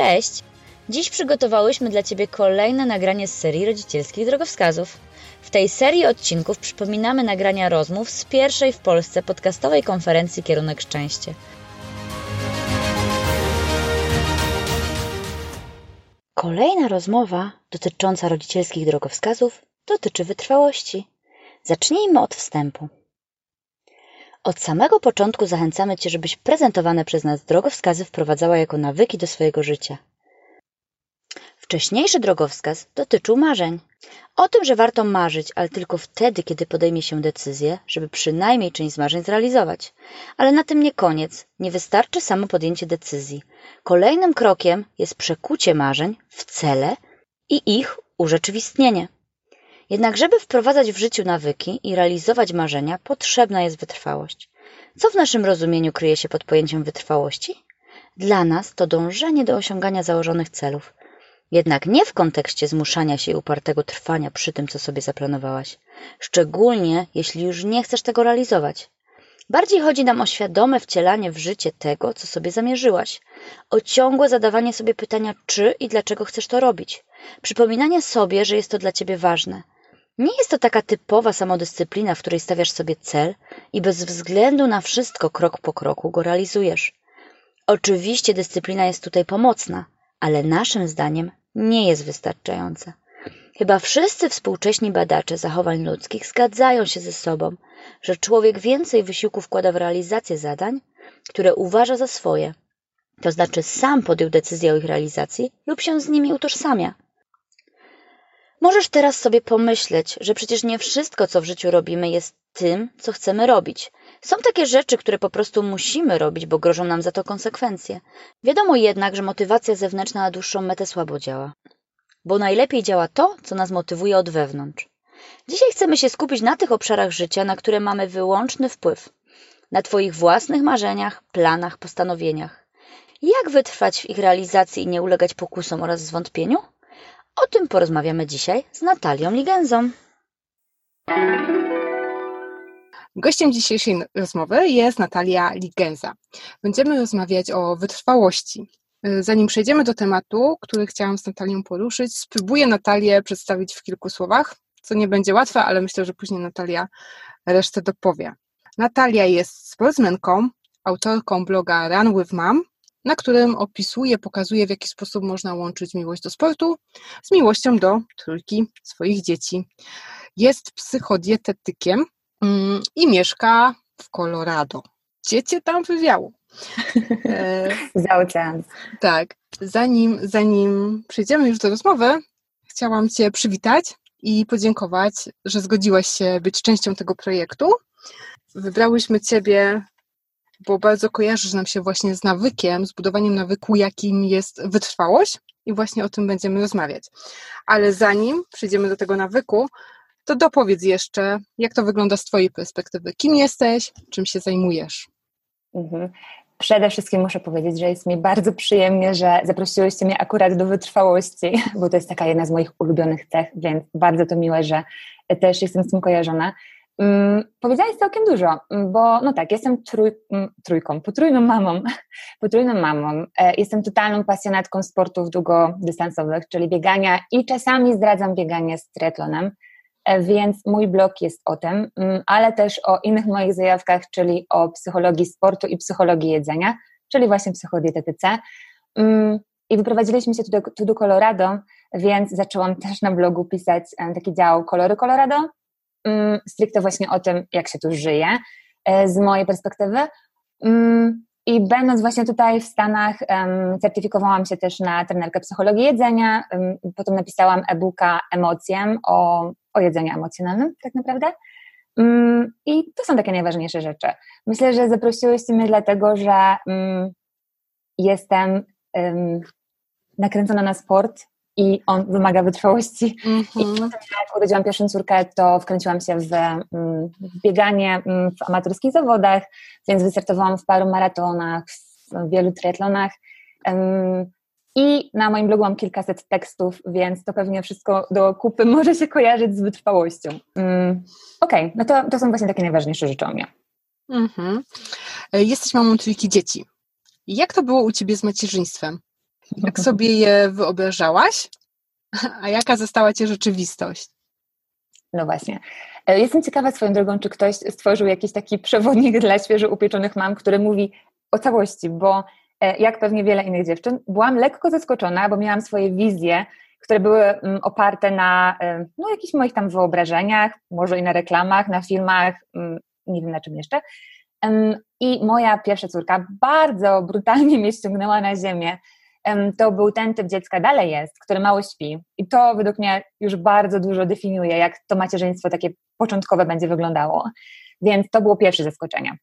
Cześć! Dziś przygotowałyśmy dla Ciebie kolejne nagranie z serii rodzicielskich drogowskazów. W tej serii odcinków przypominamy nagrania rozmów z pierwszej w Polsce podcastowej konferencji Kierunek Szczęście. Kolejna rozmowa dotycząca rodzicielskich drogowskazów dotyczy wytrwałości. Zacznijmy od wstępu. Od samego początku zachęcamy Cię, żebyś prezentowane przez nas drogowskazy wprowadzała jako nawyki do swojego życia. Wcześniejszy drogowskaz dotyczył marzeń. O tym, że warto marzyć, ale tylko wtedy, kiedy podejmie się decyzję, żeby przynajmniej część z marzeń zrealizować. Ale na tym nie koniec. Nie wystarczy samo podjęcie decyzji. Kolejnym krokiem jest przekucie marzeń w cele i ich urzeczywistnienie. Jednak, żeby wprowadzać w życiu nawyki i realizować marzenia, potrzebna jest wytrwałość. Co w naszym rozumieniu kryje się pod pojęciem wytrwałości? Dla nas to dążenie do osiągania założonych celów. Jednak nie w kontekście zmuszania się i upartego trwania przy tym, co sobie zaplanowałaś. Szczególnie, jeśli już nie chcesz tego realizować. Bardziej chodzi nam o świadome wcielanie w życie tego, co sobie zamierzyłaś. O ciągłe zadawanie sobie pytania, czy i dlaczego chcesz to robić. Przypominanie sobie, że jest to dla ciebie ważne. Nie jest to taka typowa samodyscyplina, w której stawiasz sobie cel i bez względu na wszystko krok po kroku go realizujesz. Oczywiście dyscyplina jest tutaj pomocna, ale naszym zdaniem nie jest wystarczająca. Chyba wszyscy współcześni badacze zachowań ludzkich zgadzają się ze sobą, że człowiek więcej wysiłku wkłada w realizację zadań, które uważa za swoje, to znaczy sam podjął decyzję o ich realizacji lub się z nimi utożsamia. Możesz teraz sobie pomyśleć, że przecież nie wszystko, co w życiu robimy, jest tym, co chcemy robić. Są takie rzeczy, które po prostu musimy robić, bo grożą nam za to konsekwencje. Wiadomo jednak, że motywacja zewnętrzna na dłuższą metę słabo działa, bo najlepiej działa to, co nas motywuje od wewnątrz. Dzisiaj chcemy się skupić na tych obszarach życia, na które mamy wyłączny wpływ. Na Twoich własnych marzeniach, planach, postanowieniach. Jak wytrwać w ich realizacji i nie ulegać pokusom oraz zwątpieniu? O tym porozmawiamy dzisiaj z Natalią Ligenzą. Gościem dzisiejszej rozmowy jest Natalia Ligenza. Będziemy rozmawiać o wytrwałości. Zanim przejdziemy do tematu, który chciałam z Natalią poruszyć, spróbuję Natalię przedstawić w kilku słowach, co nie będzie łatwe, ale myślę, że później Natalia resztę dopowie. Natalia jest sportsmenką, autorką bloga Run with Mom, na którym opisuje, pokazuje, w jaki sposób można łączyć miłość do sportu z miłością do trójki swoich dzieci. Jest psychodietetykiem mm, i mieszka w Colorado. Dziecię tam wywiało. Za ocean. Tak. Zanim, zanim przejdziemy już do rozmowy, chciałam Cię przywitać i podziękować, że zgodziłaś się być częścią tego projektu. Wybrałyśmy Ciebie bo bardzo kojarzysz nam się właśnie z nawykiem, z budowaniem nawyku, jakim jest wytrwałość i właśnie o tym będziemy rozmawiać. Ale zanim przejdziemy do tego nawyku, to dopowiedz jeszcze, jak to wygląda z Twojej perspektywy. Kim jesteś, czym się zajmujesz? Mhm. Przede wszystkim muszę powiedzieć, że jest mi bardzo przyjemnie, że zaprosiłyście mnie akurat do wytrwałości, bo to jest taka jedna z moich ulubionych cech, więc bardzo to miłe, że też jestem z tym kojarzona. Um, powiedziałaś całkiem dużo, mm, bo no tak, jestem trój, um, trójką, potrójną mamą, potrójną mamą. E, jestem totalną pasjonatką sportów długodystansowych, czyli biegania i czasami zdradzam bieganie z triatlonem, e, więc mój blog jest o tym, ale też o innych moich zajawkach, czyli o psychologii sportu i psychologii jedzenia, czyli właśnie psychodietetyce. I wyprowadziliśmy się tu do, tu do Colorado, więc zaczęłam też na blogu pisać e, taki dział Kolory Colorado, Mm, stricte właśnie o tym, jak się tu żyje e, z mojej perspektywy. Mm, I będąc właśnie tutaj w Stanach, certyfikowałam się też na trenerkę psychologii jedzenia, potem napisałam e-booka Emocjem o, o jedzeniu emocjonalnym, tak naprawdę. Mm, I to są takie najważniejsze rzeczy. Myślę, że zaprosiłyście mnie dlatego, że jestem nakręcona na sport i on wymaga wytrwałości. Mm -hmm. I mhm. potem jak urodziłam pierwszą córkę, to wkręciłam się w, mm, w bieganie mm, w amatorskich zawodach, więc wystartowałam w paru maratonach, w wielu triatlonach. I na moim blogu mam kilkaset tekstów, więc to pewnie wszystko do kupy może się kojarzyć z wytrwałością. Okej, okay, no to, to są właśnie takie najważniejsze rzeczy o mnie. Mm -hmm. Jesteś mamą trójki dzieci. Jak to było u Ciebie z macierzyństwem? Jak sobie je wyobrażałaś? A jaka została Cię rzeczywistość? No właśnie. E, jestem ciekawa swoją drogą, czy ktoś stworzył jakiś taki przewodnik dla świeżo upieczonych mam, który mówi o całości, bo e, jak pewnie wiele innych dziewczyn, byłam lekko zaskoczona, bo miałam swoje wizje, które były mm, oparte na e, no, jakichś moich tam wyobrażeniach, może i na reklamach, na filmach, mm, nie wiem na czym jeszcze. I moja pierwsza córka bardzo brutalnie mnie ściągnęła na ziemię. To był ten typ dziecka, dalej jest, który mało śpi. I to według mnie już bardzo dużo definiuje, jak to macierzyństwo takie początkowe będzie wyglądało. Więc to było pierwsze zaskoczenie.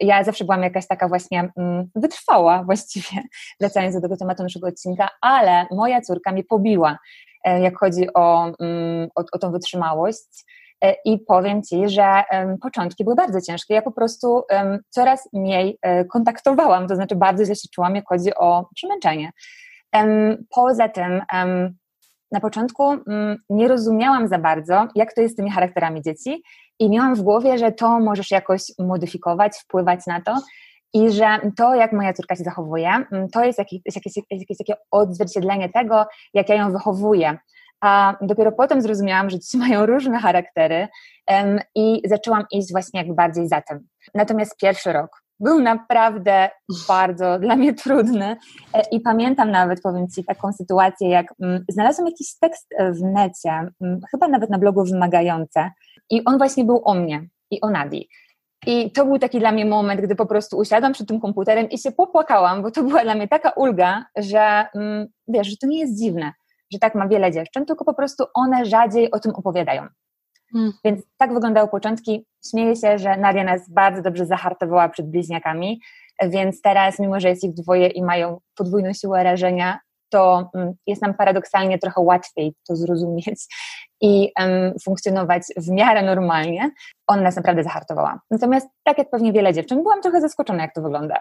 Ja zawsze byłam jakaś taka właśnie mm, wytrwała właściwie, wracając do tego tematu naszego odcinka, ale moja córka mnie pobiła, e, jak chodzi o, mm, o, o tą wytrzymałość. E, I powiem Ci, że początki były bardzo ciężkie. Ja po prostu coraz mniej e, kontaktowałam, to znaczy bardzo źle się czułam, jak chodzi o przemęczenie. Poza tym, na początku mm, nie rozumiałam za bardzo, jak to jest z tymi charakterami dzieci, i miałam w głowie, że to możesz jakoś modyfikować, wpływać na to. I że to, jak moja córka się zachowuje, mm, to jest jakieś, jakieś, jakieś takie odzwierciedlenie tego, jak ja ją wychowuję a dopiero potem zrozumiałam, że ci mają różne charaktery um, i zaczęłam iść właśnie jakby bardziej za tym. Natomiast pierwszy rok był naprawdę bardzo dla mnie trudny e, i pamiętam nawet, powiem Ci, taką sytuację, jak um, znalazłam jakiś tekst w necie, um, chyba nawet na blogu Wymagające i on właśnie był o mnie i o Nadi. I to był taki dla mnie moment, gdy po prostu usiadłam przed tym komputerem i się popłakałam, bo to była dla mnie taka ulga, że mm, wiesz, że to nie jest dziwne że tak ma wiele dziewczyn, tylko po prostu one rzadziej o tym opowiadają. Hmm. Więc tak wyglądały początki. Śmieję się, że Nadia nas bardzo dobrze zahartowała przed bliźniakami, więc teraz, mimo że jest ich dwoje i mają podwójną siłę rażenia, to mm, jest nam paradoksalnie trochę łatwiej to zrozumieć i um, funkcjonować w miarę normalnie. On nas naprawdę zahartowała. Natomiast, tak jak pewnie wiele dziewczyn, byłam trochę zaskoczona, jak to wygląda.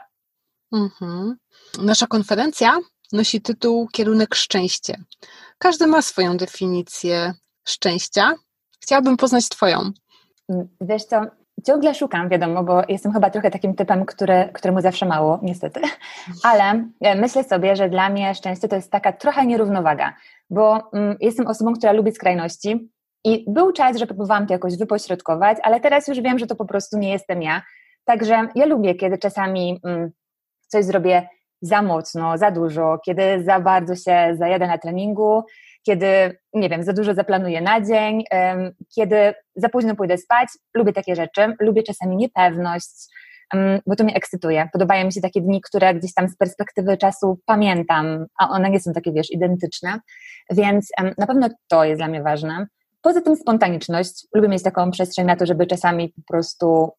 Mhm. Nasza konferencja nosi tytuł Kierunek Szczęście. Każdy ma swoją definicję szczęścia. Chciałabym poznać Twoją. Wiesz co, ciągle szukam, wiadomo, bo jestem chyba trochę takim typem, który, któremu zawsze mało, niestety. Ale e, myślę sobie, że dla mnie szczęście to jest taka trochę nierównowaga, bo mm, jestem osobą, która lubi skrajności i był czas, że próbowałam to jakoś wypośrodkować, ale teraz już wiem, że to po prostu nie jestem ja. Także ja lubię, kiedy czasami mm, coś zrobię za mocno, za dużo, kiedy za bardzo się zajadę na treningu, kiedy, nie wiem, za dużo zaplanuję na dzień, kiedy za późno pójdę spać. Lubię takie rzeczy, lubię czasami niepewność, bo to mnie ekscytuje. Podobają mi się takie dni, które gdzieś tam z perspektywy czasu pamiętam, a one nie są takie, wiesz, identyczne, więc na pewno to jest dla mnie ważne. Poza tym spontaniczność. Lubię mieć taką przestrzeń na to, żeby czasami po prostu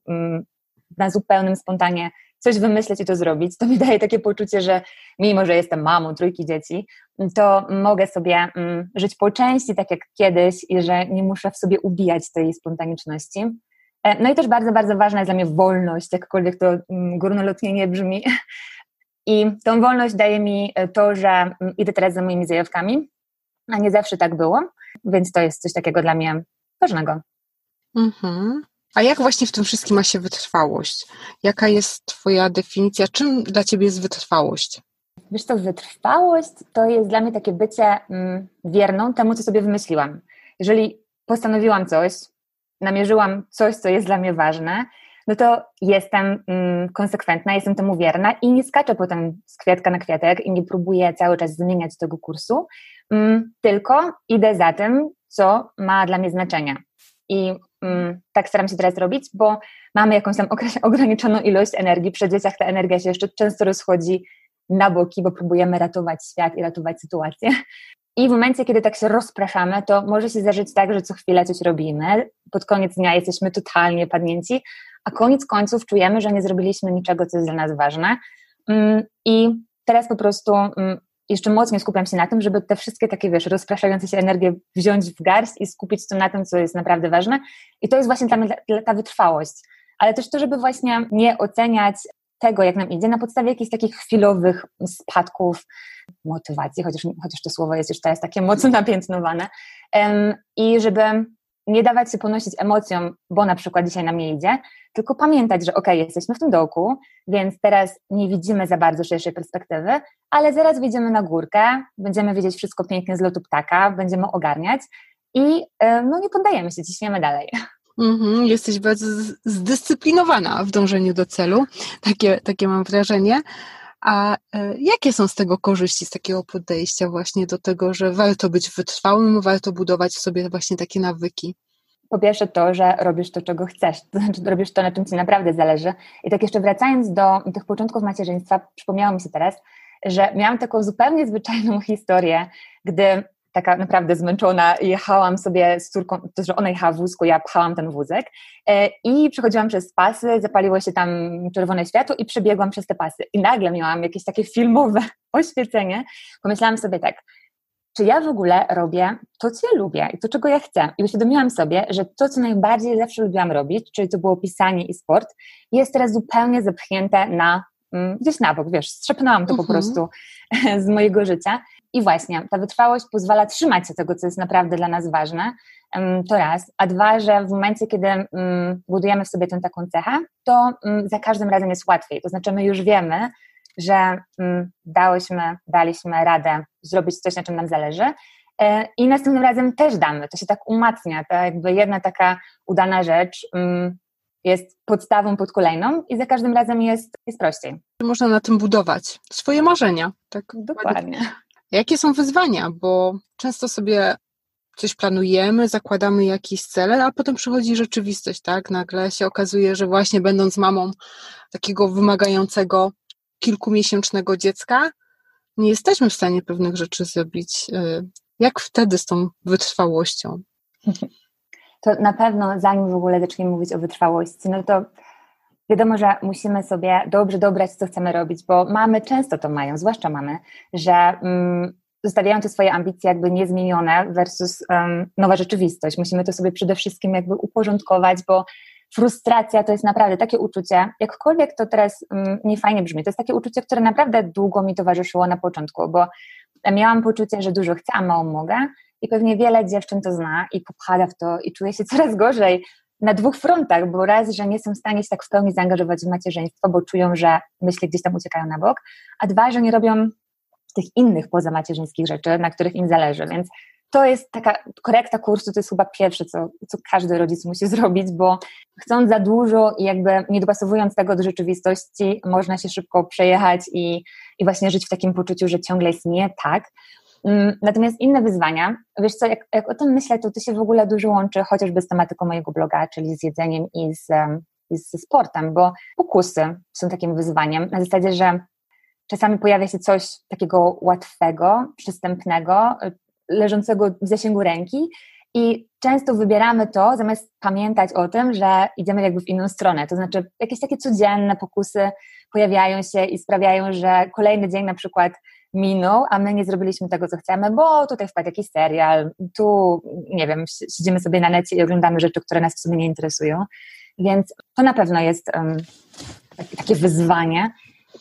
na zupełnym spontanie coś wymyśleć i to zrobić, to mi daje takie poczucie, że mimo, że jestem mamą trójki dzieci, to mogę sobie mm, żyć po części tak jak kiedyś i że nie muszę w sobie ubijać tej spontaniczności. E, no i też bardzo, bardzo ważna jest dla mnie wolność, jakkolwiek to mm, górnolotnie nie brzmi. I tą wolność daje mi e, to, że mm, idę teraz za moimi zajawkami, a nie zawsze tak było, więc to jest coś takiego dla mnie ważnego. Mhm. A jak właśnie w tym wszystkim ma się wytrwałość? Jaka jest Twoja definicja? Czym dla Ciebie jest wytrwałość? Wiesz co, wytrwałość to jest dla mnie takie bycie mm, wierną temu, co sobie wymyśliłam. Jeżeli postanowiłam coś, namierzyłam coś, co jest dla mnie ważne, no to jestem mm, konsekwentna, jestem temu wierna i nie skaczę potem z kwiatka na kwiatek i nie próbuję cały czas zmieniać tego kursu, mm, tylko idę za tym, co ma dla mnie znaczenie. I tak staram się teraz robić, bo mamy jakąś tam ograniczoną ilość energii. Przy dzieciach ta energia się jeszcze często rozchodzi na boki, bo próbujemy ratować świat i ratować sytuację. I w momencie, kiedy tak się rozpraszamy, to może się zdarzyć tak, że co chwilę coś robimy, pod koniec dnia jesteśmy totalnie padnięci, a koniec końców czujemy, że nie zrobiliśmy niczego, co jest dla nas ważne. Mm, I teraz po prostu mm, jeszcze mocniej skupiam się na tym, żeby te wszystkie takie, wiesz, rozpraszające się energie wziąć w garść i skupić to na tym, co jest naprawdę ważne. I to jest właśnie ta, ta wytrwałość. Ale też to, żeby właśnie nie oceniać tego, jak nam idzie, na podstawie jakichś takich chwilowych spadków motywacji, chociaż, chociaż to słowo jest już teraz takie mocno napiętnowane. Um, I żeby nie dawać się ponosić emocjom, bo na przykład dzisiaj nam nie idzie, tylko pamiętać, że ok, jesteśmy w tym dołku, więc teraz nie widzimy za bardzo szerszej perspektywy, ale zaraz wyjdziemy na górkę, będziemy widzieć wszystko pięknie z lotu ptaka, będziemy ogarniać i e, no nie poddajemy się, ciśniemy dalej. Mhm, jesteś bardzo zdyscyplinowana w dążeniu do celu, takie, takie mam wrażenie. A e, jakie są z tego korzyści, z takiego podejścia właśnie do tego, że warto być wytrwałym, warto budować w sobie właśnie takie nawyki? Po pierwsze to, że robisz to, czego chcesz, to znaczy robisz to, na czym ci naprawdę zależy. I tak jeszcze wracając do tych początków macierzyństwa, przypomniało mi się teraz, że miałam taką zupełnie zwyczajną historię, gdy taka naprawdę zmęczona, jechałam sobie z córką, to że ona jechała w wózku, ja pchałam ten wózek e, i przechodziłam przez pasy, zapaliło się tam czerwone światło i przebiegłam przez te pasy. I nagle miałam jakieś takie filmowe oświecenie. Pomyślałam sobie tak, czy ja w ogóle robię to, co ja lubię i to, czego ja chcę. I uświadomiłam sobie, że to, co najbardziej zawsze lubiłam robić, czyli to było pisanie i sport, jest teraz zupełnie zepchnięte na mm, gdzieś na bok, wiesz, strzepnęłam to po mhm. prostu z mojego życia i właśnie ta wytrwałość pozwala trzymać się tego, co jest naprawdę dla nas ważne. To raz. A dwa, że w momencie, kiedy budujemy w sobie tę taką cechę, to za każdym razem jest łatwiej. To znaczy, my już wiemy, że dałyśmy, daliśmy radę zrobić coś, na czym nam zależy. E, I następnym razem też damy. To się tak umacnia. To jakby jedna taka udana rzecz jest podstawą pod kolejną i za każdym razem jest, jest prościej. Można na tym budować swoje marzenia. Tak Dokładnie. Jakie są wyzwania? Bo często sobie coś planujemy, zakładamy jakieś cele, a potem przychodzi rzeczywistość, tak? Nagle się okazuje, że właśnie będąc mamą takiego wymagającego kilkumiesięcznego dziecka, nie jesteśmy w stanie pewnych rzeczy zrobić. Y, jak wtedy z tą wytrwałością? To na pewno, zanim w ogóle zaczniemy mówić o wytrwałości, no to wiadomo, że musimy sobie dobrze dobrać, co chcemy robić, bo mamy często to mają, zwłaszcza mamy, że mm, zostawiają te swoje ambicje jakby niezmienione versus um, nowa rzeczywistość. Musimy to sobie przede wszystkim jakby uporządkować, bo frustracja to jest naprawdę takie uczucie, jakkolwiek to teraz um, niefajnie brzmi, to jest takie uczucie, które naprawdę długo mi towarzyszyło na początku, bo miałam poczucie, że dużo chcę, a mało mogę i pewnie wiele dziewczyn to zna i popchada w to i czuje się coraz gorzej, na dwóch frontach, bo raz, że nie są w stanie się tak w pełni zaangażować w macierzyństwo, bo czują, że myśli gdzieś tam uciekają na bok, a dwa, że nie robią tych innych pozamacierzyńskich rzeczy, na których im zależy, więc to jest taka korekta kursu, to jest chyba pierwsze, co, co każdy rodzic musi zrobić, bo chcąc za dużo i jakby nie dopasowując tego do rzeczywistości, można się szybko przejechać i, i właśnie żyć w takim poczuciu, że ciągle jest nie tak, natomiast inne wyzwania, wiesz co, jak, jak o tym myślę, to to się w ogóle dużo łączy chociażby z tematyką mojego bloga, czyli z jedzeniem i z, i ze sportem, bo pokusy są takim wyzwaniem na zasadzie, że czasami pojawia się coś takiego łatwego, przystępnego, leżącego w zasięgu ręki i często wybieramy to, zamiast pamiętać o tym, że idziemy jakby w inną stronę. To znaczy, jakieś takie codzienne pokusy pojawiają się i sprawiają, że kolejny dzień na przykład minął, a my nie zrobiliśmy tego, co chcemy, bo tutaj wpadł jakiś serial, tu, nie wiem, siedzimy sobie na necie i oglądamy rzeczy, które nas w sumie nie interesują. Więc to na pewno jest um, takie wyzwanie.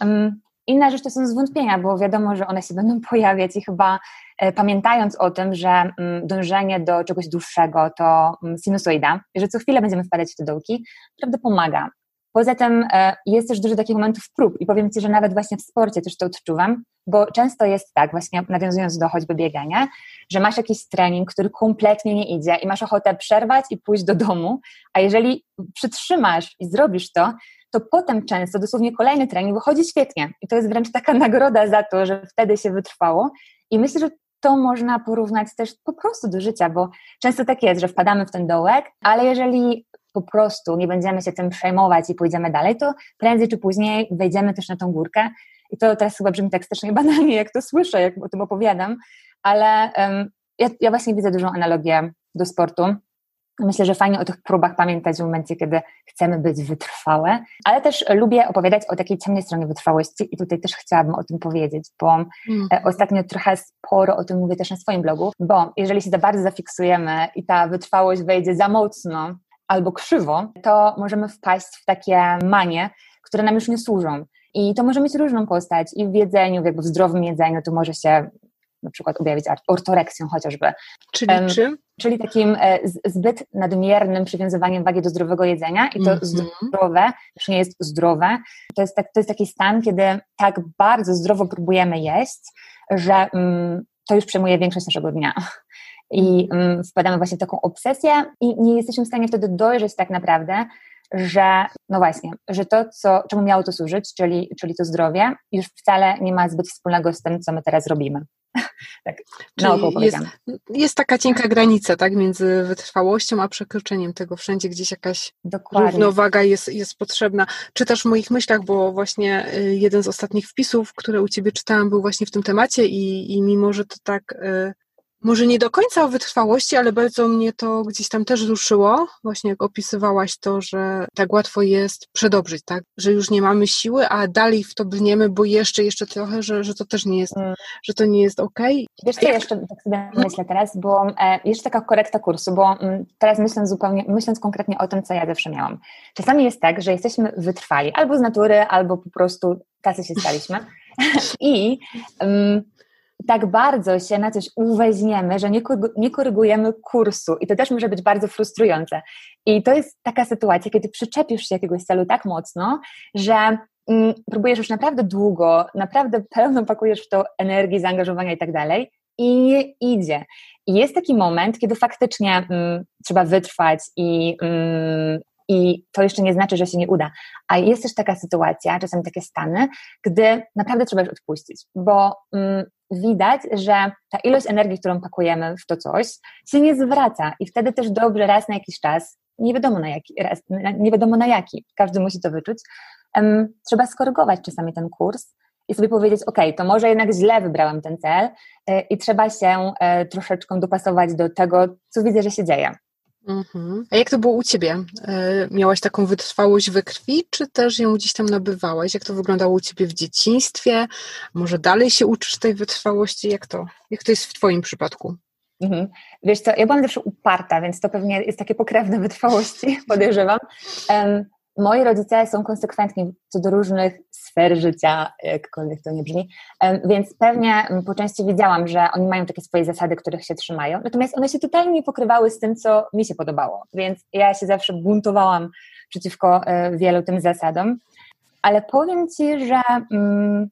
Um, inna rzecz to są zwątpienia, bo wiadomo, że one się będą pojawiać i chyba e, pamiętając o tym, że mm, dążenie do czegoś dłuższego to mm, sinusoida, że co chwilę będziemy wpadać w te dołki, naprawdę pomaga. Poza tym e, jest też dużo takich momentów prób i powiem Ci, że nawet właśnie w sporcie też to odczuwam, bo często jest tak, właśnie nawiązując do choćby biegania, że masz jakiś trening, który kompletnie nie idzie i masz ochotę przerwać i pójść do domu, a jeżeli przytrzymasz i zrobisz to, to potem często dosłownie kolejny trening wychodzi świetnie. I to jest wręcz taka nagroda za to, że wtedy się wytrwało. I myślę, że to można porównać też po prostu do życia, bo często tak jest, że wpadamy w ten dołek, ale jeżeli po prostu nie będziemy się tym przejmować i pójdziemy dalej, to prędzej czy później wejdziemy też na tą górkę. I to teraz chyba brzmi tak strasznie banalnie, jak to słyszę, jak o tym opowiadam, ale um, ja, ja właśnie widzę dużą analogię do sportu. Myślę, że fajnie o tych próbach pamiętać w momencie, kiedy chcemy być wytrwałe, ale też lubię opowiadać o takiej ciemnej stronie wytrwałości i tutaj też chciałabym o tym powiedzieć, bo mm. ostatnio trochę sporo o tym mówię też na swoim blogu, bo jeżeli się za bardzo zafiksujemy i ta wytrwałość wejdzie za mocno albo krzywo, to możemy wpaść w takie manie, które nam już nie służą. I to może mieć różną postać i w jedzeniu, jakby w zdrowym jedzeniu to może się na przykład objawić ortoreksją chociażby. Czyli um, czym? czyli takim e, zbyt nadmiernym przywiązywaniem wagi do zdrowego jedzenia i to mm -hmm. zdrowe już nie jest zdrowe. To jest, tak, to jest taki stan, kiedy tak bardzo zdrowo próbujemy jeść, że mm, to już przejmuje większość naszego dnia. I mm, wpadamy właśnie w taką obsesję i nie jesteśmy w stanie wtedy dojrzeć tak naprawdę, że no właśnie, że to, co, czemu miało to służyć, czyli, czyli to zdrowie, już wcale nie ma zbyt wspólnego z tym, co my teraz robimy. tak, Czyli jest, jest taka cienka granica, tak, między wytrwałością a przekroczeniem tego. Wszędzie gdzieś jakaś Dokładnie. równowaga jest, jest potrzebna. Czytasz w moich myślach, bo właśnie y, jeden z ostatnich wpisów, które u Ciebie czytałam, był właśnie w tym temacie i, i mimo, że to tak y, może nie do końca o wytrwałości, ale bardzo mnie to gdzieś tam też ruszyło, właśnie jak opisywałaś to, że tak łatwo jest przedobrzyć, tak? Że już nie mamy siły, a dalej w to brniemy, bo jeszcze, jeszcze trochę, że, że to też nie jest, mm. że to nie jest okej. Okay. Wiesz co, jak... jeszcze tak sobie myślę teraz, bo e, jeszcze taka korekta kursu, bo m, mm, teraz myślę zupełnie, myśląc konkretnie o tym, co ja zawsze miałam. Czasami jest tak, że jesteśmy wytrwali, albo z natury, albo po prostu tacy się staliśmy. I um, tak bardzo się na coś uweźmiemy, że nie, nie korygujemy kursu i to też może być bardzo frustrujące. I to jest taka sytuacja, kiedy przyczepisz się jakiegoś celu tak mocno, że mm, próbujesz już naprawdę długo, naprawdę pełno pakujesz w to energii, zaangażowania i tak dalej i nie idzie. I jest taki moment, kiedy faktycznie mm, trzeba wytrwać i, mm, i to jeszcze nie znaczy, że się nie uda. A jest też taka sytuacja, czasami takie stany, gdy naprawdę trzeba już odpuścić, bo mm, widać, że ta ilość energii, którą pakujemy w to coś, się nie zwraca i wtedy też dobrze raz na jakiś czas, nie wiadomo na jaki, raz, nie wiadomo na jaki, każdy musi to wyczuć, um, trzeba skorygować czasami ten kurs i sobie powiedzieć, ok, to może jednak źle wybrałem ten cel y, i trzeba się y, troszeczkę dopasować do tego, co widzę, że się dzieje. Mhm. A jak to było u Ciebie? E, miałaś taką wytrwałość we krwi, czy też ją gdzieś tam nabywałaś? Jak to wyglądało u Ciebie w dzieciństwie? Może dalej się uczysz tej wytrwałości? Jak to, jak to jest w Twoim przypadku? Mhm. Wiesz co, ja byłam zawsze uparta, więc to pewnie jest takie pokrewne wytrwałości, podejrzewam. Moi rodzice są konsekwentni co do różnych sfer życia, jakkolwiek to nie brzmi, więc pewnie po części widziałam, że oni mają takie swoje zasady, których się trzymają, natomiast one się totalnie nie pokrywały z tym, co mi się podobało, więc ja się zawsze buntowałam przeciwko e, wielu tym zasadom, ale powiem Ci, że mm,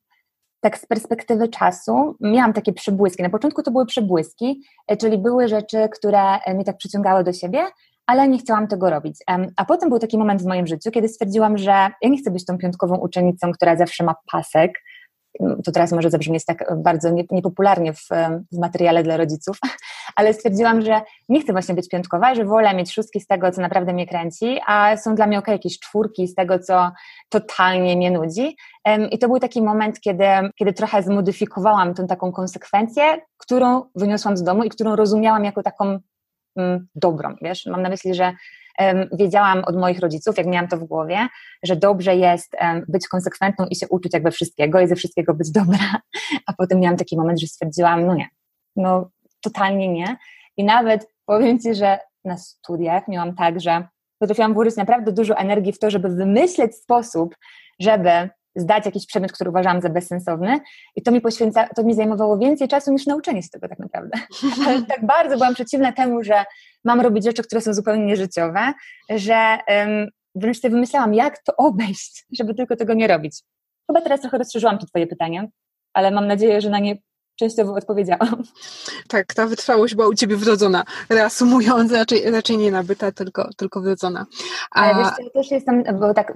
tak z perspektywy czasu miałam takie przebłyski. Na początku to były przebłyski, e, czyli były rzeczy, które e, mnie tak przyciągały do siebie, ale nie chciałam tego robić. A potem był taki moment w moim życiu, kiedy stwierdziłam, że ja nie chcę być tą piątkową uczennicą, która zawsze ma pasek. To teraz może zabrzmieć tak bardzo niepopularnie w, w materiale dla rodziców, ale stwierdziłam, że nie chcę właśnie być piątkowa, że wolę mieć szóstki z tego, co naprawdę mnie kręci, a są dla mnie ok jakieś czwórki z tego, co totalnie mnie nudzi. I to był taki moment, kiedy, kiedy trochę zmodyfikowałam tą taką konsekwencję, którą wyniosłam z domu i którą rozumiałam jako taką Mm, dobrą, wiesz, mam na myśli, że wiedziałam od moich rodziców, jak miałam to w głowie, że dobrze jest być konsekwentną i się uczyć jakby wszystkiego i ze wszystkiego być dobra, a potem miałam taki moment, że stwierdziłam, no nie, no totalnie nie. I nawet powiem Ci, że na studiach miałam tak, że potrafiłam włożyć naprawdę dużo energii w to, żeby wymyśleć sposób, żeby zdać jakiś przedmiot, który uważałam za bezsensowny i to mi poświęca, to mi zajmowało więcej czasu niż nauczenie się tego tak naprawdę. Ale tak bardzo byłam przeciwna temu, że mam robić rzeczy, które są zupełnie nieżyciowe, że um, wręcz sobie wymyślałam, jak to obejść, żeby tylko tego nie robić. Chyba teraz trochę rozszerzyłam to twoje pytanie, ale mam nadzieję, że na nie częściowo odpowiedziałam. Tak, ta wytrwałość była u Ciebie wrodzona. Reasumując, raczej, raczej nie nabyta, tylko, tylko wrodzona. A... Ale wiesz, ja też jestem, bo tak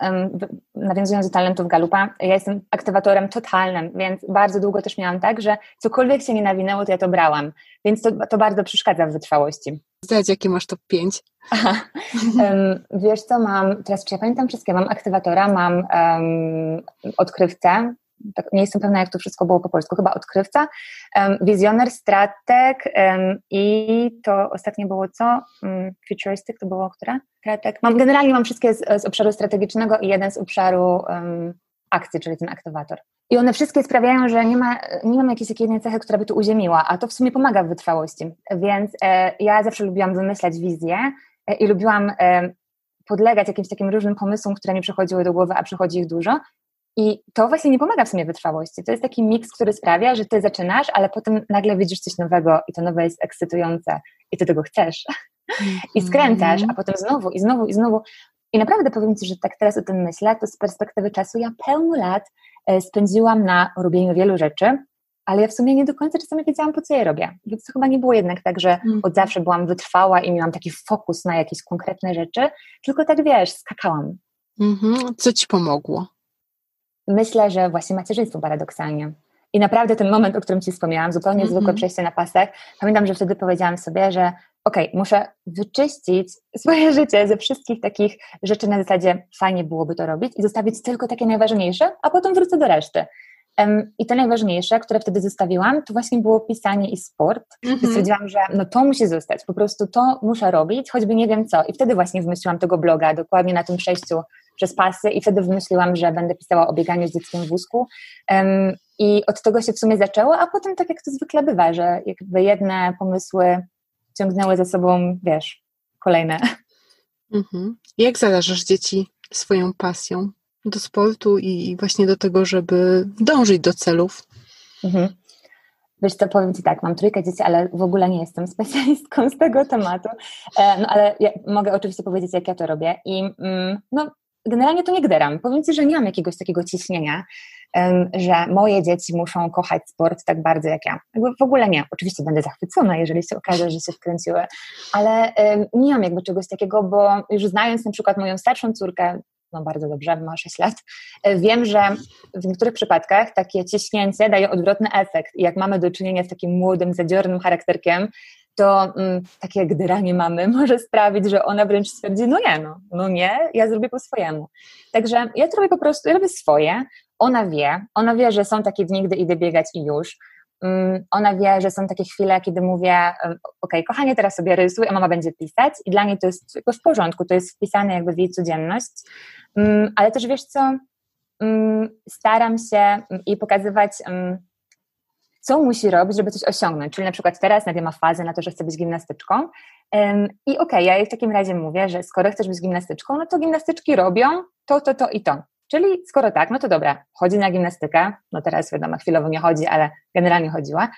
um, nawiązując do talentów Galupa, ja jestem aktywatorem totalnym, więc bardzo długo też miałam tak, że cokolwiek się nie nawinęło, to ja to brałam. Więc to, to bardzo przeszkadza w wytrwałości. Zdać, jakie masz top 5? um, wiesz co, mam, teraz czy ja pamiętam wszystkie, mam aktywatora, mam um, odkrywcę, tak nie jestem pewna, jak to wszystko było po polsku, chyba odkrywca, um, wizjoner, strateg um, i to ostatnie było co? Um, futuristic to było które? Strateg. Mam, generalnie mam wszystkie z, z obszaru strategicznego i jeden z obszaru akcji, czyli ten aktywator. I one wszystkie sprawiają, że nie, ma, nie mam jakiejś jednej cechy, która by tu uziemiła, a to w sumie pomaga w wytrwałości. Więc e, ja zawsze lubiłam wymyślać wizje e, i lubiłam e, podlegać jakimś takim różnym pomysłom, które mi przychodziły do głowy, a przychodzi ich dużo I to właśnie nie pomaga w sumie wytrwałości. To jest taki miks, który sprawia, że ty zaczynasz, ale potem nagle widzisz coś nowego i to nowe jest ekscytujące i ty tego chcesz. I skręcasz, a potem znowu i znowu i znowu. I naprawdę powiem Ci, że tak teraz o tym myślę, to z perspektywy czasu ja pełno lat e, spędziłam na robieniu wielu rzeczy, ale ja w sumie nie do końca czasami wiedziałam, po co je robię. Więc to chyba nie było jednak tak, że mhm. od zawsze byłam wytrwała i miałam taki fokus na jakieś konkretne rzeczy, tylko tak wiesz, skakałam. Mhm. Co Ci pomogło? Myślę, że właśnie macierzyństwo paradoksalnie. I naprawdę ten moment, o którym Ci wspomniałam, zupełnie mm -hmm. zwykłe przejście na pasek, pamiętam, że wtedy powiedziałam sobie, że okej, okay, muszę wyczyścić swoje życie ze wszystkich takich rzeczy na zasadzie fajnie byłoby to robić i zostawić tylko takie najważniejsze, a potem wrócę do reszty. Um, I te najważniejsze, które wtedy zostawiłam, to właśnie było pisanie i sport. Mm -hmm. Stwierdziłam, że no to musi zostać, po prostu to muszę robić, choćby nie wiem co. I wtedy właśnie wymyśliłam tego bloga, dokładnie na tym przejściu przez pasy i wtedy wymyśliłam, że będę pisała o bieganiu z dzieckiem w wózku. I od tego się w sumie zaczęło, a potem tak jak to zwykle bywa, że jakby jedne pomysły ciągnęły za sobą, wiesz, kolejne. Mhm. Jak zarażasz dzieci swoją pasją do sportu i właśnie do tego, żeby dążyć do celów? Mhm. Wiesz co, powiem Ci tak, mam trójkę dzieci, ale w ogóle nie jestem specjalistką z tego tematu, e, no ale ja mogę oczywiście powiedzieć, jak ja to robię i mm, no, generalnie to nie gderam. Powiem Ci, że nie mam jakiegoś takiego ciśnienia, że moje dzieci muszą kochać sport tak bardzo jak ja. Jakby w ogóle nie. Oczywiście będę zachwycona, jeżeli się okaże, że się wkręciły, ale nie mam jakby czegoś takiego, bo już znając na przykład moją starszą córkę, no bardzo dobrze, ma 6 lat, e, wiem, że w niektórych przypadkach takie ciśnięcie daje odwrotny efekt. I jak mamy do czynienia z takim młodym, zadziornym charakterkiem, to mm, takie gdyranie mamy może sprawić, że ona wręcz stwierdzi, no nie, no, no nie, ja zrobię po swojemu. Także ja to robię po prostu, ja robię swoje, ona wie, ona wie, że są takie dni, gdy idę biegać i już, mm, ona wie, że są takie chwile, kiedy mówię, ok, kochanie, teraz sobie rysuj, a mama będzie pisać i dla niej to jest w porządku, to jest wpisane jakby w jej codzienność, mm, ale też wiesz co, staram się jej pokazywać co musi robić, żeby coś osiągnąć. Czyli na przykład teraz Nadia ma fazę na to, że chce być gimnastyczką. I okej, okay, ja jej w takim razie mówię, że skoro chcesz być gimnastyczką, no to gimnastyczki robią to, to, to i to. Czyli skoro tak, no to dobra, chodzi na gimnastykę, no teraz wiadomo, chwilowo nie chodzi, ale generalnie chodziła.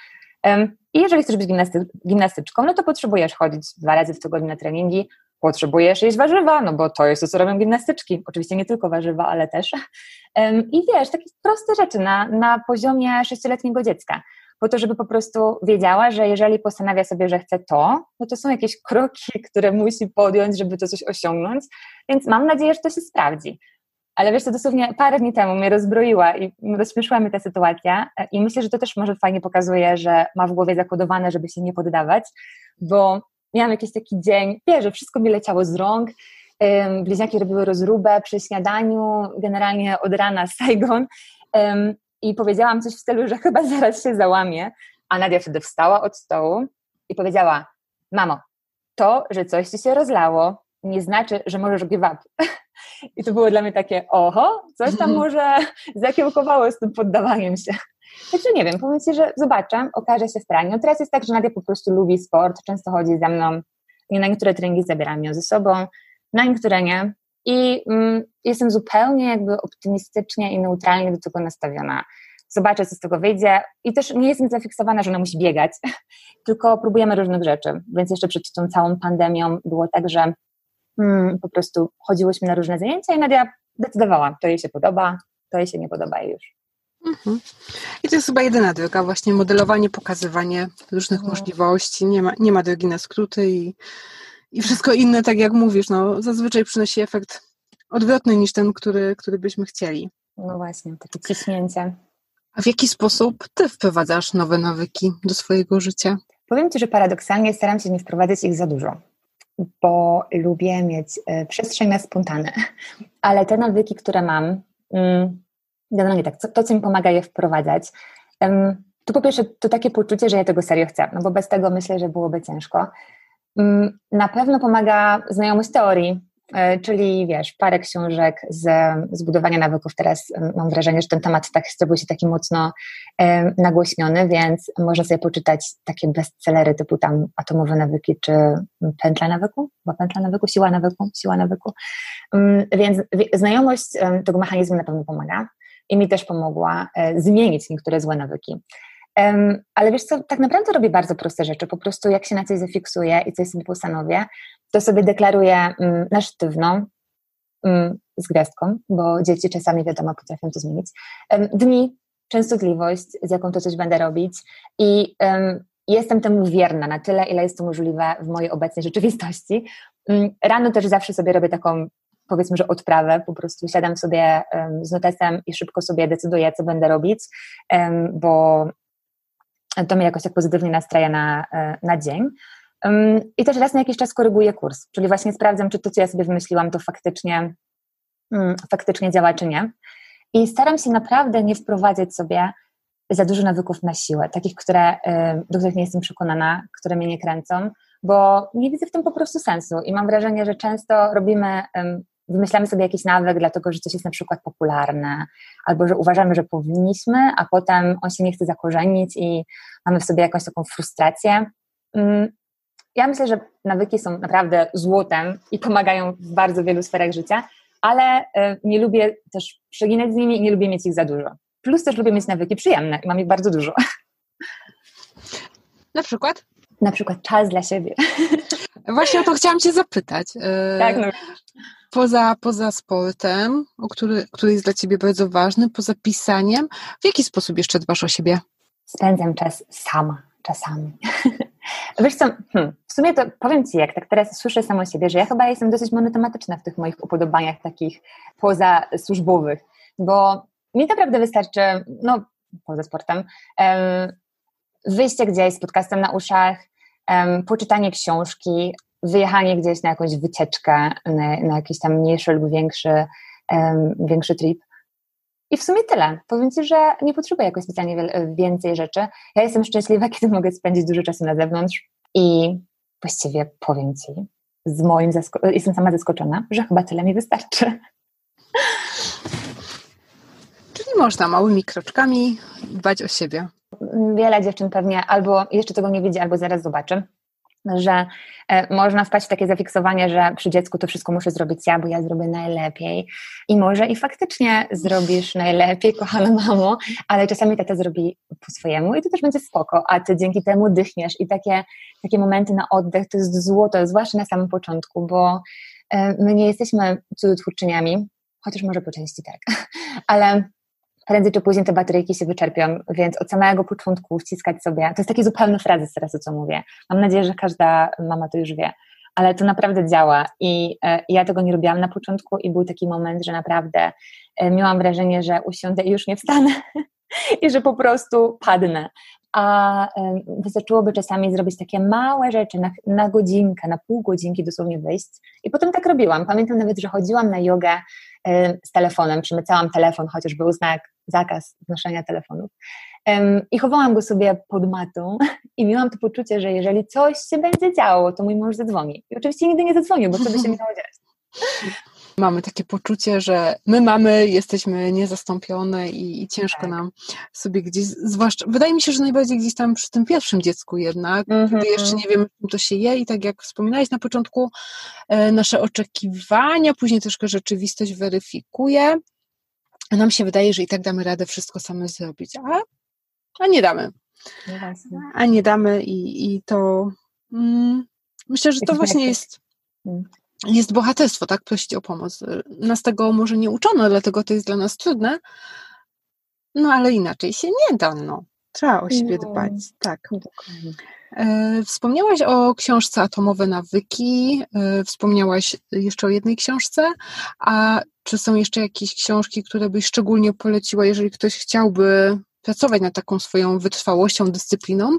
I jeżeli chcesz być gimnasty gimnastyczką, no to potrzebujesz chodzić dwa razy w tygodniu na treningi, potrzebujesz jeść warzywa, no bo to jest to, co robią gimnastyczki. Oczywiście nie tylko warzywa, ale też. I wiesz, takie proste rzeczy na, na poziomie sześcioletniego dziecka. Po to, żeby po prostu wiedziała, że jeżeli postanawia sobie, że chce to, no to są jakieś kroki, które musi podjąć, żeby to coś osiągnąć. Więc mam nadzieję, że to się sprawdzi. Ale wiesz, to dosłownie parę dni temu mnie rozbroiła i rozśmieszyła mnie ta sytuacja e, i myślę, że to też może fajnie pokazuje, że ma w głowie zakodowane, żeby się nie poddawać, bo miałam jakiś taki dzień, wiesz, że wszystko mi leciało z rąk, bliźniaki robiły rozróbę przy śniadaniu, generalnie od rana Saigon i powiedziałam coś w stylu, że chyba zaraz się załamie, a Nadia wtedy wstała od stołu i powiedziała, mamo, to, że coś ci się rozlało, nie znaczy, że możesz give up. I to było dla mnie takie, oho, coś tam mhm. może zakiełkowało z tym poddawaniem się. Także nie wiem, powiem Ci, że zobaczę, okaże się w praniu. Teraz jest tak, że Nadia po prostu lubi sport, często chodzi ze mną na niektóre treningi zabieram ją ze sobą, na niektóre nie. I mm, jestem zupełnie jakby optymistycznie i neutralnie do tego nastawiona. Zobaczę, co z tego wyjdzie. I też nie jestem zafiksowana, że ona musi biegać, tylko próbujemy różnych rzeczy. Więc jeszcze przed tą całą pandemią było tak, że mm, po prostu chodziłyśmy na różne zajęcia i Nadia decydowała, to jej się podoba, to jej się nie podoba i już. Mhm. I to jest chyba jedyna droga, właśnie modelowanie, pokazywanie różnych mhm. możliwości. Nie ma, nie ma drogi na skróty i, i wszystko inne, tak jak mówisz, no, zazwyczaj przynosi efekt odwrotny niż ten, który, który byśmy chcieli. No właśnie, takie ciśnięcie. A w jaki sposób ty wprowadzasz nowe nawyki do swojego życia? Powiem ci, że paradoksalnie staram się nie wprowadzać ich za dużo, bo lubię mieć y, przestrzeń na spontane, ale te nawyki, które mam, y, generalnie tak, to, co mi pomaga je wprowadzać, to po pierwsze to takie poczucie, że ja tego serio chcę, no bo bez tego myślę, że byłoby ciężko. Um, na pewno pomaga znajomość teorii, e, czyli wiesz, parę książek z zbudowania nawyków. Teraz mam wrażenie, że ten temat tak zrobił się taki mocno nagłośniony, więc można sobie poczytać takie bestsellery typu tam Atomowe nawyki czy Pętla nawyku, bo Pętla nawyku, Siła nawyku, Siła nawyku. Um, więc znajomość tego mechanizmu na pewno pomaga. i mi też pomogła e, zmienić niektóre złe nawyki. Ale wiesz co, tak naprawdę robię bardzo proste rzeczy. Po prostu jak się na coś zafiksuję i coś sobie postanowię, to sobie deklaruję mm, na sztywno, mm, z gwiazdką, bo dzieci czasami wiadomo potrafią to zmienić, dni, częstotliwość, z jaką to coś będę robić i jestem temu wierna na tyle, ile jest to możliwe w mojej obecnej rzeczywistości. Mm, rano też zawsze sobie robię taką powiedzmy, że odprawę, po prostu siadam sobie z notesem i szybko sobie decyduję, co będę robić, bo to mnie jakoś tak pozytywnie nastraja na, e, na dzień. I też raz na jakiś czas koryguję kurs, czyli właśnie sprawdzam, czy to, co ja sobie wymyśliłam, to faktycznie, mm, faktycznie działa, czy nie. I staram się naprawdę nie wprowadzać sobie za dużo nawyków na siłę, takich, które, do których nie jestem przekonana, które mnie nie kręcą, bo nie widzę w tym po prostu sensu. I mam wrażenie, że często robimy, wymyślamy sobie jakiś nawyk, dlatego że coś jest na przykład popularne, albo że uważamy, że powinniśmy, a potem on się nie chce zakorzenić i mamy w sobie jakąś taką frustrację. Mm, ja myślę, że nawyki są naprawdę złotem i pomagają w bardzo wielu sferach życia, ale e, nie lubię też przeginać z nimi i nie lubię mieć ich za dużo. Plus też lubię mieć nawyki przyjemne i mam ich bardzo dużo. Na przykład? Na przykład czas dla siebie. Właśnie o to chciałam Cię zapytać. E, tak, no. Poza, poza sportem, który, który jest dla Ciebie bardzo ważny, poza pisaniem, w jaki sposób jeszcze dbasz o siebie? Spędzam czas sama, czasami. Wiesz co, hmm, w sumie to powiem Ci, jak tak teraz słyszę samą siebie, że ja chyba jestem dosyć monotematyczna w tych moich upodobaniach takich poza służbowych, bo mi naprawdę wystarczy, no poza sportem, um, wyjście gdzieś z podcastem na uszach, um, poczytanie książki, wyjechanie gdzieś na jakąś wycieczkę, na, na jakiś tam mniejszy lub większy, um, większy trip. I w sumie tyle. Powiem Ci, że nie potrzebuję jakoś specjalnie więcej rzeczy. Ja jestem szczęśliwa, kiedy mogę spędzić dużo czasu na zewnątrz i właściwie powiem Ci, z moim jestem sama zaskoczona, że chyba tyle mi wystarczy. Czyli można małymi kroczkami dbać o siebie. Wiele dziewczyn pewnie albo jeszcze tego nie widzi, albo zaraz zobaczy że e, można wpaść w takie zafiksowanie, że przy dziecku to wszystko muszę zrobić ja, bo ja zrobię najlepiej. I może i faktycznie zrobisz najlepiej, kochana mamo, ale czasami tata zrobi po swojemu i to też będzie spoko, a ty dzięki temu dychniesz i takie, takie momenty na oddech to jest złoto, zwłaszcza na samym początku, bo e, my nie jesteśmy cudotwórczyniami, chociaż może po części tak, ale prędzej czy później te bateryjki się wyczerpią, więc od samego początku wciskać sobie, to jest taki zupełny frazes teraz, o co mówię. Mam nadzieję, że każda mama to już wie, ale to naprawdę działa i e, ja tego nie robiłam na początku i był taki moment, że naprawdę e, miałam wrażenie, że usiądę i już nie wstanę i że po prostu padnę. A e, wystarczyłoby czasami zrobić takie małe rzeczy na, na godzinkę, na pół godzinki dosłownie wyjść. I potem tak robiłam. Pamiętam nawet, że chodziłam na jogę z telefonem, przymycałam telefon, chociaż był znak zakaz noszenia telefonów. I chowałam go sobie pod matą i miałam to poczucie, że jeżeli coś się będzie działo, to mój mąż zadzwoni. I oczywiście nigdy nie zadzwonił, bo co by się miało dziać? Mamy takie poczucie, że my mamy, jesteśmy niezastąpione i, i ciężko tak. nam sobie gdzieś, zwłaszcza, wydaje mi się, że najbardziej gdzieś tam przy tym pierwszym dziecku jednak, mm -hmm. kiedy jeszcze nie wiemy, czym to się je i tak jak wspominałeś na początku, e, nasze oczekiwania, później troszkę rzeczywistość weryfikuje, nam się wydaje, że i tak damy radę wszystko same zrobić, a, a nie damy. No a nie damy i, i to mm, myślę, że to właśnie jest mm. jest bohaterstwo, tak? Prosić o pomoc. Nas tego może nie uczono, dlatego to jest dla nas trudne, no ale inaczej się nie da, no. Trzeba o siebie no, dbać, tak. Dokładnie. E, wspomniałaś o książce Atomowe Nawyki, e, wspomniałaś jeszcze o jednej książce, a czy są jeszcze jakieś książki, które byś szczególnie poleciła, jeżeli ktoś chciałby pracować nad taką swoją wytrwałością, dyscypliną?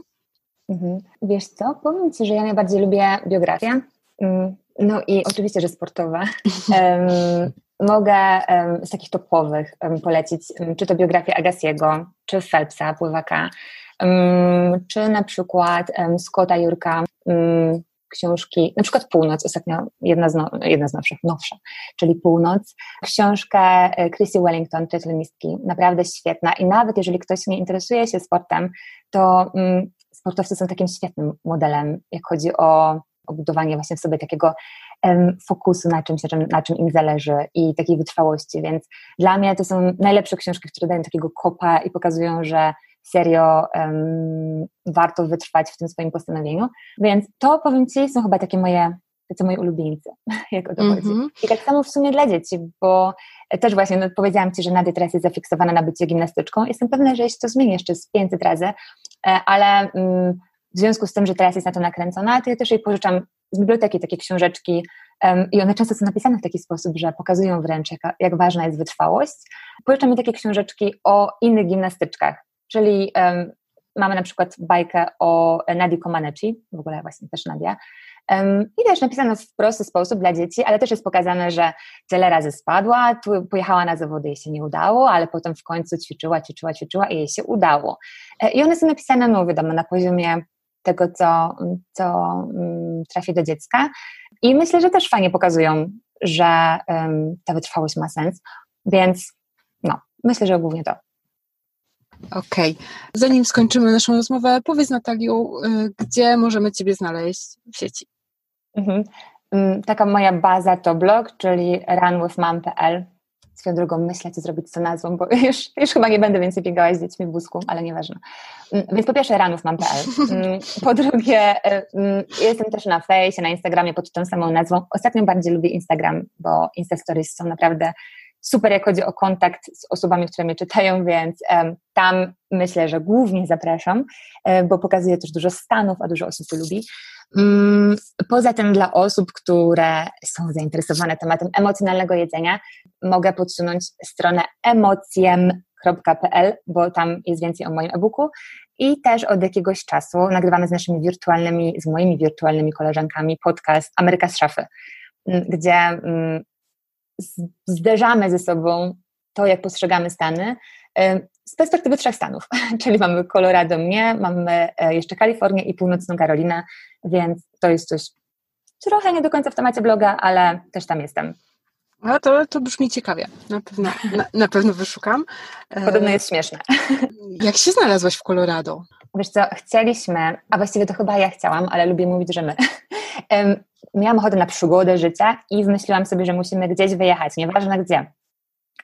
Mhm. Wiesz co, powiem Ci, że ja najbardziej lubię biografię, mm, no i oczywiście, że sportowe. mogę z takich topowych polecić, czy to biografię Agassiego, czy Phelpsa, pływaka, czy na przykład Scotta Jurka, książki, na przykład Północ, ostatnio jedna z, no, jedna z nowszych, nowsza, czyli Północ, książkę e, Chrissy Wellington, triatlonistki, naprawdę świetna. I nawet jeżeli ktoś nie interesuje się sportem, to mm, sportowcy są takim świetnym modelem, jak chodzi o, o budowanie właśnie w sobie takiego fokusu na czymś, na czym im zależy i takiej wytrwałości, więc dla mnie to są najlepsze książki, które dają takiego kopa i pokazują, że serio um, warto wytrwać w tym swoim postanowieniu. Więc to powiem Ci, są chyba takie moje, tacy moi ulubieńcy, jak o to mm -hmm. I tak samo w sumie dla dzieci, bo też właśnie no, powiedziałam Ci, że Nadia teraz jest zafiksowana na bycie gimnastyczką. Jestem pewna, że jeśli to zmieni jeszcze z 500 razy, e, ale um, w związku z tym, że teraz jest na to nakręcona, to ja też jej pożyczam z biblioteki takie książeczki um, i one często są napisane w taki sposób, że pokazują wręcz, jak, jak ważna jest wytrwałość. Pożyczam jej takie książeczki o innych gimnastyczkach, czyli um, mamy na przykład bajkę o Nadii Comaneci, w ogóle właśnie też Nadia, um, i też napisano w prosty sposób dla dzieci, ale też jest pokazane, że tyle razy spadła, tu pojechała na zawody, jej się nie udało, ale potem w końcu ćwiczyła, ćwiczyła, ćwiczyła i jej się udało. E, I one są napisane, no wiadomo, na poziomie tego, co, co um, trafi do dziecka. I myślę, że też fajnie pokazują, że um, ta wytrwałość ma sens, więc no, myślę, że głównie to. Okej. Okay. Zanim skończymy naszą rozmowę, powiedz Nataliu, y, gdzie możemy Ciebie znaleźć w sieci? Mhm. Mm, taka moja baza to blog, czyli runwithmam.pl. Swoją drogą myślę, co zrobić z tą nazwą, bo już, już chyba nie będę więcej biegała z dziećmi w wózku, ale nieważne. Mm, więc po pierwsze runwithmam.pl. Mm, po drugie jestem też na fejsie, na Instagramie pod tą samą nazwą. Ostatnio bardziej lubię Instagram, bo Insta Stories są naprawdę super, jak chodzi o kontakt z osobami, które mnie czytają, więc tam myślę, że głównie zapraszam, um, bo pokazuje też dużo stanów, a dużo osób to lubi. Um, poza tym dla osób, które są zainteresowane tematem emocjonalnego jedzenia, mogę podsunąć stronę emocjem.pl, bo tam jest więcej o moim e-booku i też od jakiegoś czasu nagrywamy z naszymi wirtualnymi, z moimi wirtualnymi koleżankami podcast Ameryka z szafy, gdzie zderzamy ze sobą to, jak postrzegamy Stany z perspektywy trzech stanów, czyli mamy Colorado mnie, mamy e, jeszcze Kalifornię i Północną Karolinę, więc to jest coś trochę nie do końca w temacie bloga, ale też tam jestem. No to, to brzmi ciekawie, na pewno, na, na pewno wyszukam. Podobno jest śmieszne. Jak się znalazłaś w Colorado? Wiesz co, chcieliśmy, a właściwie to chyba ja chciałam, ale lubię mówić, że my. Miałam ochotę na przygodę życia i wymyśliłam sobie, że musimy gdzieś wyjechać, nieważne gdzie.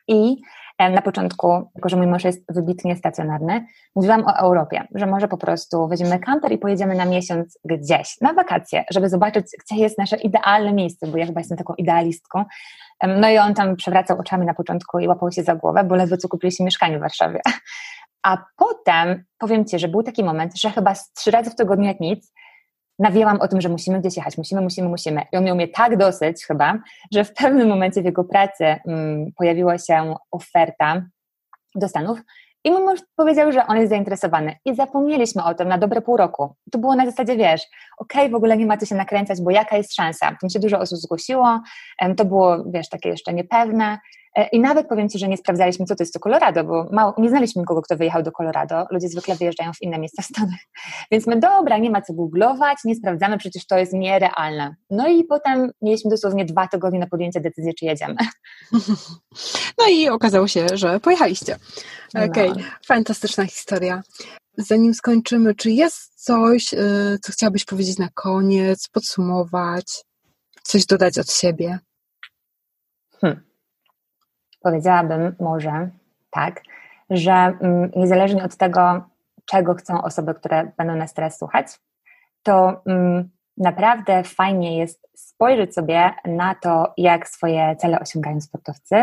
I na początku, jako że mój mąż jest wybitnie stacjonarny, mówiłam o Europie, że może po prostu weźmiemy kamper i pojedziemy na miesiąc gdzieś, na wakacje, żeby zobaczyć, gdzie jest nasze idealne miejsce, bo ja chyba jestem taką idealistką. No i on tam przewracał oczami na początku i łapał się za głowę, bo ledwo co kupiliśmy mieszkanie w Warszawie. A potem, powiem Ci, że był taki moment, że chyba trzy razy w tygodniu jak nic, nawijałam o tym, że musimy gdzieś jechać, musimy, musimy, musimy. I on miał mnie tak dosyć chyba, że w pewnym momencie w jego pracy um, pojawiła się oferta do Stanów i mój mąż powiedział, że on jest zainteresowany. I zapomnieliśmy o tym na dobre pół roku. To było na zasadzie, wiesz, okej, okay, w ogóle nie ma co się nakręcać, bo jaka jest szansa? Tam się dużo osób zgłosiło, to było, wiesz, takie jeszcze niepewne. E, I nawet powiem Ci, że nie sprawdzaliśmy, co to jest to Colorado, bo mało, nie znaliśmy nikogo, kto wyjechał do Colorado. Ludzie zwykle wyjeżdżają w inne miejsca w Stanach. Więc my, dobra, nie ma co googlować, nie sprawdzamy, przecież to jest nierealne. No i potem mieliśmy dosłownie dwa tygodnie na podjęcie decyzji, czy jedziemy. No i okazało się, że pojechaliście. Okej, okay. no. fantastyczna historia. Zanim skończymy, czy jest coś, y, co chciałabyś powiedzieć na koniec, podsumować, coś dodać od siebie? Powiedziałabym może tak, że mm, niezależnie od tego, czego chcą osoby, które będą nas teraz słuchać, to mm, naprawdę fajnie jest spojrzeć sobie na to, jak swoje cele osiągają sportowcy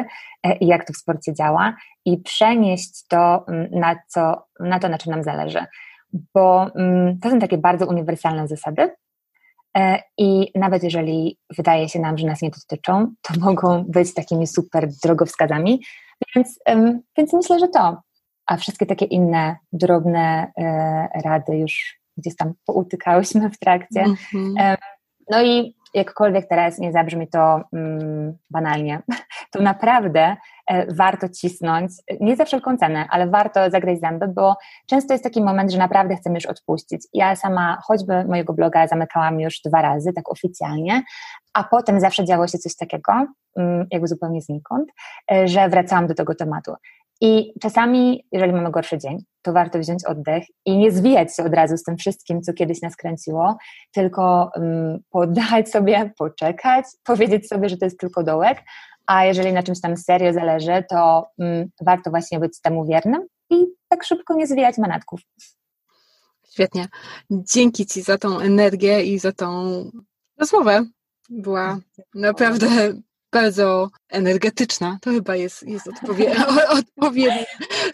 e, i jak to w sporcie działa i przenieść to mm, na, co, na to, na czym nam zależy. Bo to są takie bardzo uniwersalne zasady, I nawet jeżeli wydaje się nam, że nas nie dotyczą, to mogą być takimi super drogowskazami. Więc, więc myślę, że to. A wszystkie takie inne drobne e, rady już gdzieś tam poutykałyśmy w trakcie. Mm-hmm. No i jakkolwiek teraz nie zabrzmi to mm, banalnie, to naprawdę e, warto cisnąć, nie za wszelką cenę, ale warto zagrać zęby, bo często jest taki moment, że naprawdę chcemy już odpuścić. Ja sama choćby mojego bloga zamykałam już dwa razy, tak oficjalnie, a potem zawsze działo się coś takiego, mm, jakby zupełnie znikąd, e, że wracałam do tego tematu. I czasami, jeżeli mamy gorszy dzień, to warto wziąć oddech i nie zwijać się od razu z tym wszystkim, co kiedyś nas kręciło, tylko um, poddać sobie, poczekać, powiedzieć sobie, że to jest tylko dołek, a jeżeli na czymś tam serio zależy, to um, warto właśnie być temu wiernym i tak szybko nie zwijać manatków. Świetnie. Dzięki Ci za tą energię i za tą rozmowę. Była naprawdę bardzo energetyczna. To chyba jest, jest odpowie odpowiednie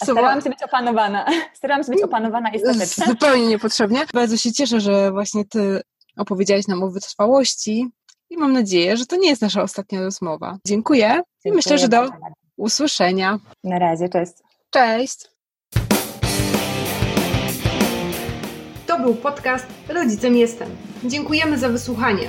słowo. Starałam się być opanowana. Starałam się być opanowana i statecznie. Zupełnie niepotrzebnie. Bardzo się cieszę, że właśnie Ty opowiedziałaś nam o wytrwałości i mam nadzieję, że to nie jest nasza ostatnia rozmowa. Dziękuję, Dziękuję i myślę, że do usłyszenia. Na razie, cześć. Cześć. To był podcast Rodzicem Jestem. Dziękujemy za wysłuchanie.